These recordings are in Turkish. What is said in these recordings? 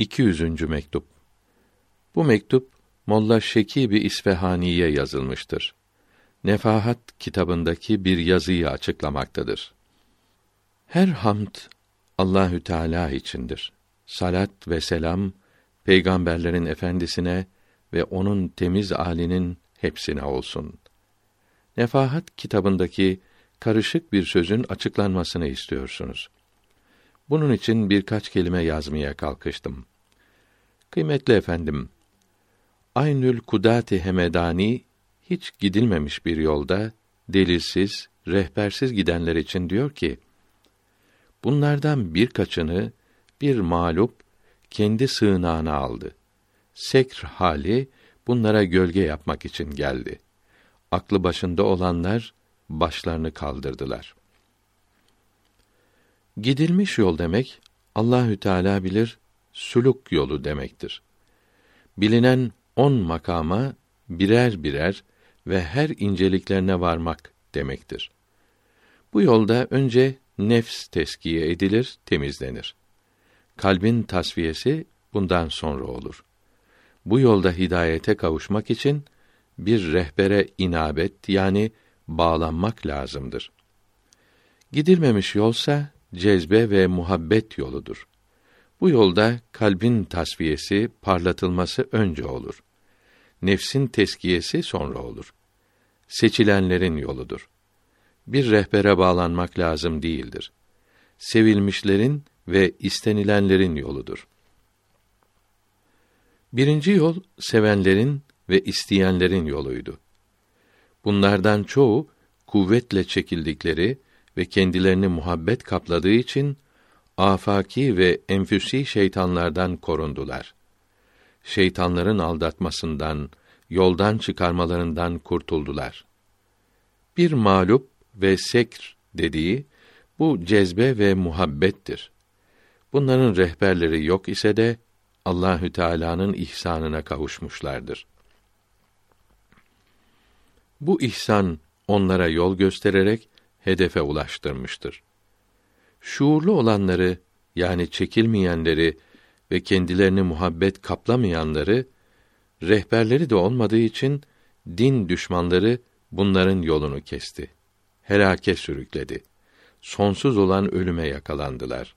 200. mektup. Bu mektup Molla Şekibi İsfahani'ye yazılmıştır. Nefahat kitabındaki bir yazıyı açıklamaktadır. Her hamd Allahü Teala içindir. Salat ve selam peygamberlerin efendisine ve onun temiz alinin hepsine olsun. Nefahat kitabındaki karışık bir sözün açıklanmasını istiyorsunuz. Bunun için birkaç kelime yazmaya kalkıştım. Kıymetli efendim, Aynül Kudati Hemedani hiç gidilmemiş bir yolda delilsiz, rehbersiz gidenler için diyor ki: Bunlardan birkaçını bir mağlup kendi sığınağına aldı. Sekr hali bunlara gölge yapmak için geldi. Aklı başında olanlar başlarını kaldırdılar. Gidilmiş yol demek Allahü Teala bilir suluk yolu demektir. Bilinen on makama birer birer ve her inceliklerine varmak demektir. Bu yolda önce nefs teskiye edilir, temizlenir. Kalbin tasfiyesi bundan sonra olur. Bu yolda hidayete kavuşmak için bir rehbere inabet yani bağlanmak lazımdır. Gidilmemiş yolsa cezbe ve muhabbet yoludur. Bu yolda kalbin tasfiyesi, parlatılması önce olur. Nefsin teskiyesi sonra olur. Seçilenlerin yoludur. Bir rehbere bağlanmak lazım değildir. Sevilmişlerin ve istenilenlerin yoludur. Birinci yol sevenlerin ve isteyenlerin yoluydu. Bunlardan çoğu kuvvetle çekildikleri ve kendilerini muhabbet kapladığı için afaki ve enfüsi şeytanlardan korundular. Şeytanların aldatmasından, yoldan çıkarmalarından kurtuldular. Bir mağlup ve sekr dediği bu cezbe ve muhabbettir. Bunların rehberleri yok ise de Allahü Teala'nın ihsanına kavuşmuşlardır. Bu ihsan onlara yol göstererek hedefe ulaştırmıştır. Şuurlu olanları yani çekilmeyenleri ve kendilerini muhabbet kaplamayanları rehberleri de olmadığı için din düşmanları bunların yolunu kesti. Helake sürükledi. Sonsuz olan ölüme yakalandılar.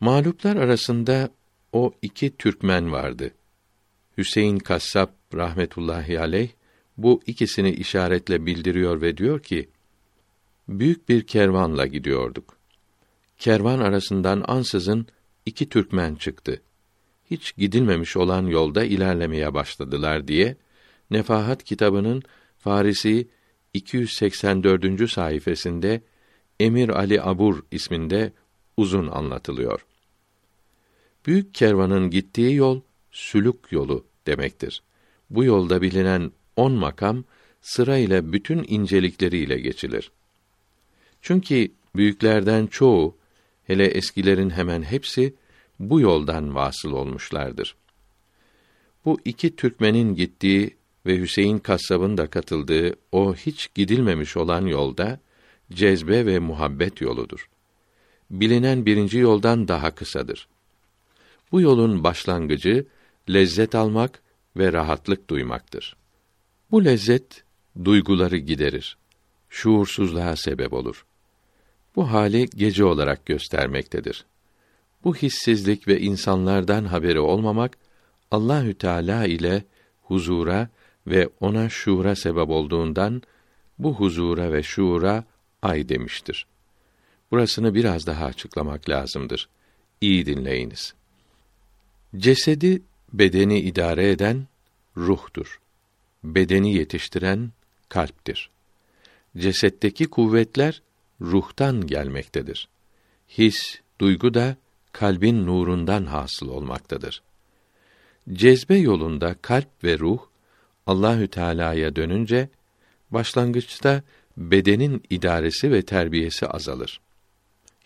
Mağluplar arasında o iki Türkmen vardı. Hüseyin Kassap rahmetullahi aleyh bu ikisini işaretle bildiriyor ve diyor ki: Büyük bir kervanla gidiyorduk. Kervan arasından ansızın iki Türkmen çıktı. Hiç gidilmemiş olan yolda ilerlemeye başladılar diye Nefahat kitabının Farisi 284. sayfasında Emir Ali Abur isminde uzun anlatılıyor. Büyük kervanın gittiği yol sülük yolu demektir. Bu yolda bilinen on makam sırayla bütün incelikleriyle geçilir. Çünkü büyüklerden çoğu, hele eskilerin hemen hepsi bu yoldan vasıl olmuşlardır. Bu iki Türkmenin gittiği ve Hüseyin Kassab'ın da katıldığı o hiç gidilmemiş olan yolda cezbe ve muhabbet yoludur. Bilinen birinci yoldan daha kısadır. Bu yolun başlangıcı lezzet almak ve rahatlık duymaktır. Bu lezzet duyguları giderir. Şuursuzluğa sebep olur. Bu hali gece olarak göstermektedir. Bu hissizlik ve insanlardan haberi olmamak Allahü Teala ile huzura ve ona şuura sebep olduğundan bu huzura ve şuura ay demiştir. Burasını biraz daha açıklamak lazımdır. İyi dinleyiniz. Cesedi, bedeni idare eden ruhtur. Bedeni yetiştiren kalptir. Cesetteki kuvvetler ruhtan gelmektedir. His, duygu da kalbin nurundan hasıl olmaktadır. Cezbe yolunda kalp ve ruh Allahü Teala'ya dönünce başlangıçta bedenin idaresi ve terbiyesi azalır.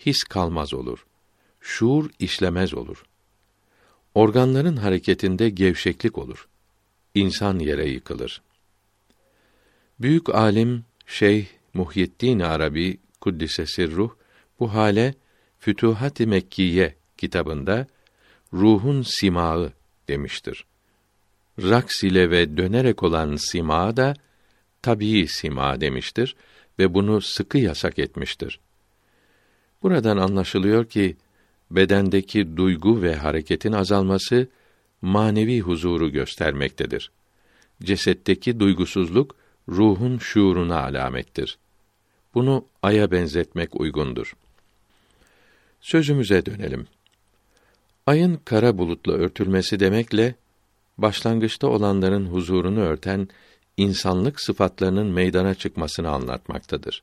His kalmaz olur. Şuur işlemez olur. Organların hareketinde gevşeklik olur. İnsan yere yıkılır. Büyük alim Şeyh Muhyiddin Arabi kuddise sirruh bu hale Fütuhat-ı Mekkiye kitabında ruhun simağı demiştir. Raks ile ve dönerek olan sima da tabii sima demiştir ve bunu sıkı yasak etmiştir. Buradan anlaşılıyor ki bedendeki duygu ve hareketin azalması manevi huzuru göstermektedir. Cesetteki duygusuzluk ruhun şuuruna alamettir. Bunu aya benzetmek uygundur. Sözümüze dönelim. Ayın kara bulutla örtülmesi demekle başlangıçta olanların huzurunu örten insanlık sıfatlarının meydana çıkmasını anlatmaktadır.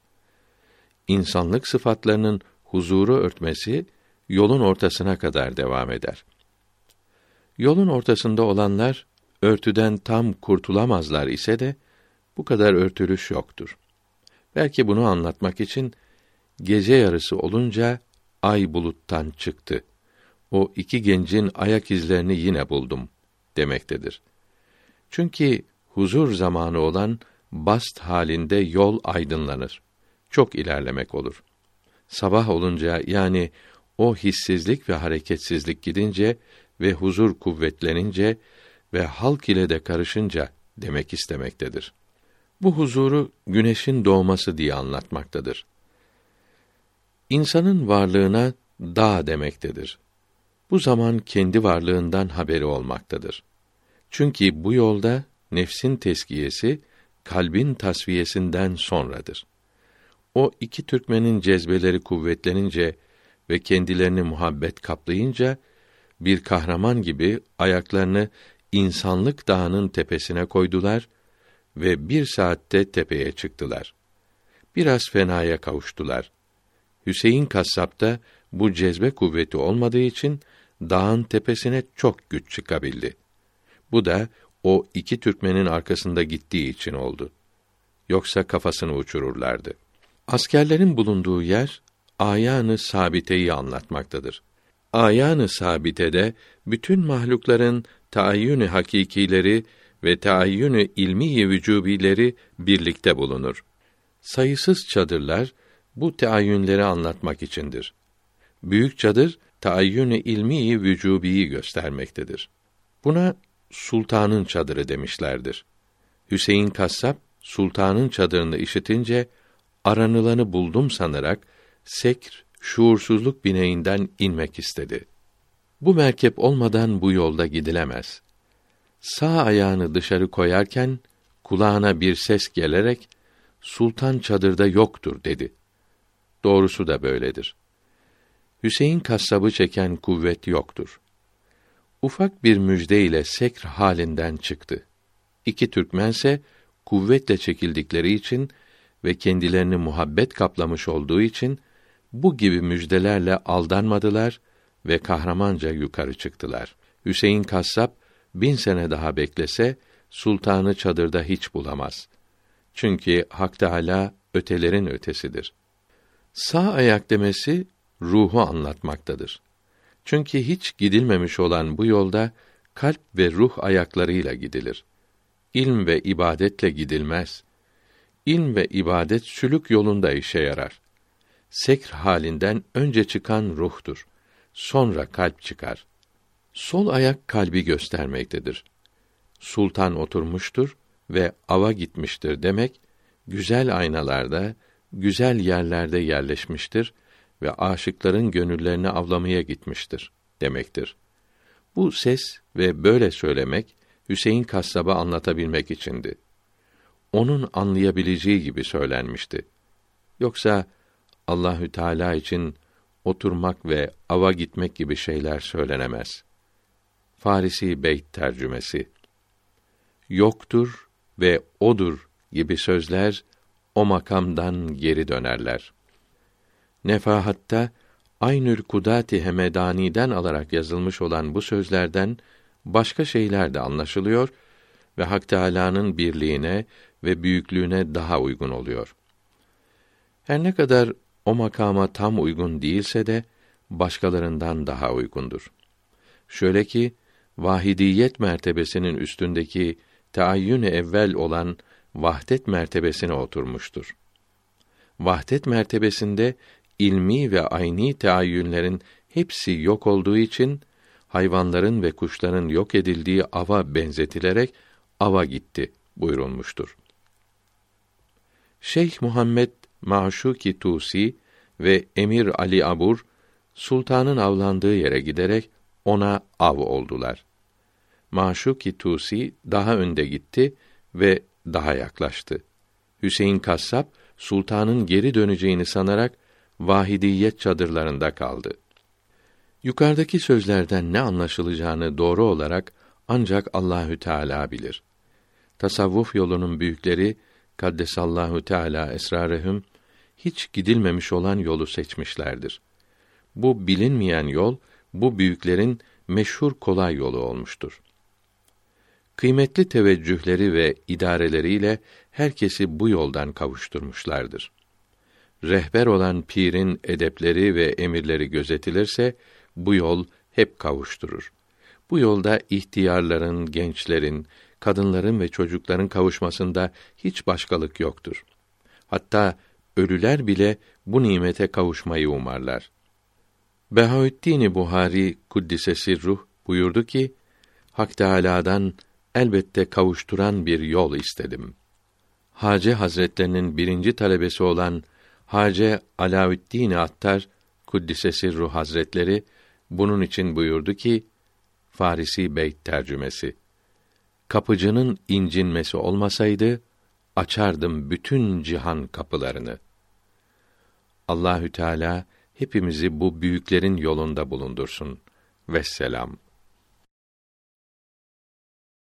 İnsanlık sıfatlarının huzuru örtmesi yolun ortasına kadar devam eder. Yolun ortasında olanlar örtüden tam kurtulamazlar ise de bu kadar örtülüş yoktur. Belki bunu anlatmak için gece yarısı olunca ay buluttan çıktı. O iki gencin ayak izlerini yine buldum demektedir. Çünkü huzur zamanı olan bast halinde yol aydınlanır. Çok ilerlemek olur. Sabah olunca yani o hissizlik ve hareketsizlik gidince ve huzur kuvvetlenince ve halk ile de karışınca demek istemektedir. Bu huzuru güneşin doğması diye anlatmaktadır. İnsanın varlığına dağ demektedir. Bu zaman kendi varlığından haberi olmaktadır. Çünkü bu yolda nefsin teskiyesi kalbin tasfiyesinden sonradır. O iki Türkmenin cezbeleri kuvvetlenince ve kendilerini muhabbet kaplayınca bir kahraman gibi ayaklarını insanlık dağının tepesine koydular ve bir saatte tepeye çıktılar. Biraz fenaya kavuştular. Hüseyin Kassap bu cezbe kuvveti olmadığı için dağın tepesine çok güç çıkabildi. Bu da o iki Türkmenin arkasında gittiği için oldu. Yoksa kafasını uçururlardı. Askerlerin bulunduğu yer ayanı sabiteyi anlatmaktadır. Ayanı sabitede bütün mahlukların taayyünü hakikileri ve taayyünü ilmi vücubileri birlikte bulunur. Sayısız çadırlar bu teayyünleri anlatmak içindir. Büyük çadır taayyünü ilmi vücubiyi göstermektedir. Buna sultanın çadırı demişlerdir. Hüseyin Kassap sultanın çadırını işitince aranılanı buldum sanarak sekr şuursuzluk bineğinden inmek istedi. Bu merkep olmadan bu yolda gidilemez. Sağ ayağını dışarı koyarken kulağına bir ses gelerek sultan çadırda yoktur dedi. Doğrusu da böyledir. Hüseyin kasabı çeken kuvvet yoktur. Ufak bir müjde ile sekr halinden çıktı. İki Türkmense kuvvetle çekildikleri için ve kendilerini muhabbet kaplamış olduğu için bu gibi müjdelerle aldanmadılar ve kahramanca yukarı çıktılar. Hüseyin Kassap bin sene daha beklese sultanı çadırda hiç bulamaz. Çünkü Hak Teâlâ ötelerin ötesidir. Sağ ayak demesi ruhu anlatmaktadır. Çünkü hiç gidilmemiş olan bu yolda kalp ve ruh ayaklarıyla gidilir. İlm ve ibadetle gidilmez. İlm ve ibadet sülük yolunda işe yarar. Sekr halinden önce çıkan ruhtur. Sonra kalp çıkar. Sol ayak kalbi göstermektedir. Sultan oturmuştur ve ava gitmiştir demek, güzel aynalarda, güzel yerlerde yerleşmiştir ve aşıkların gönüllerini avlamaya gitmiştir demektir. Bu ses ve böyle söylemek Hüseyin Kassab'a anlatabilmek içindi. Onun anlayabileceği gibi söylenmişti. Yoksa Allahü Teala için oturmak ve ava gitmek gibi şeyler söylenemez. Farisi Beyt tercümesi. Yoktur ve odur gibi sözler o makamdan geri dönerler. Nefahatta Aynül Kudati Hemedani'den alarak yazılmış olan bu sözlerden başka şeyler de anlaşılıyor ve Hak Teâlâ'nın birliğine ve büyüklüğüne daha uygun oluyor. Her ne kadar o makama tam uygun değilse de başkalarından daha uygundur. Şöyle ki vahidiyet mertebesinin üstündeki taayyün evvel olan vahdet mertebesine oturmuştur. Vahdet mertebesinde ilmi ve ayni teayyünlerin hepsi yok olduğu için hayvanların ve kuşların yok edildiği ava benzetilerek ava gitti buyurulmuştur. Şeyh Muhammed Maşuki Tusi ve Emir Ali Abur sultanın avlandığı yere giderek ona av oldular. Maşuki Tusi daha önde gitti ve daha yaklaştı. Hüseyin Kassap sultanın geri döneceğini sanarak vahidiyet çadırlarında kaldı. Yukarıdaki sözlerden ne anlaşılacağını doğru olarak ancak Allahü Teala bilir. Tasavvuf yolunun büyükleri kaddesallahu teala esrarehum hiç gidilmemiş olan yolu seçmişlerdir. Bu bilinmeyen yol bu büyüklerin meşhur kolay yolu olmuştur. Kıymetli teveccühleri ve idareleriyle herkesi bu yoldan kavuşturmuşlardır. Rehber olan pirin edepleri ve emirleri gözetilirse bu yol hep kavuşturur. Bu yolda ihtiyarların, gençlerin, kadınların ve çocukların kavuşmasında hiç başkalık yoktur. Hatta ölüler bile bu nimete kavuşmayı umarlar. Behaüddin Buhari kuddisesi ruh buyurdu ki: Hak Teâlâ'dan elbette kavuşturan bir yol istedim. Hace Hazretlerinin birinci talebesi olan Hace Alaüddin Attar kuddisesi ruh Hazretleri bunun için buyurdu ki Farisi Beyt tercümesi kapıcının incinmesi olmasaydı açardım bütün cihan kapılarını. Allahü Teala hepimizi bu büyüklerin yolunda bulundursun. Vesselam.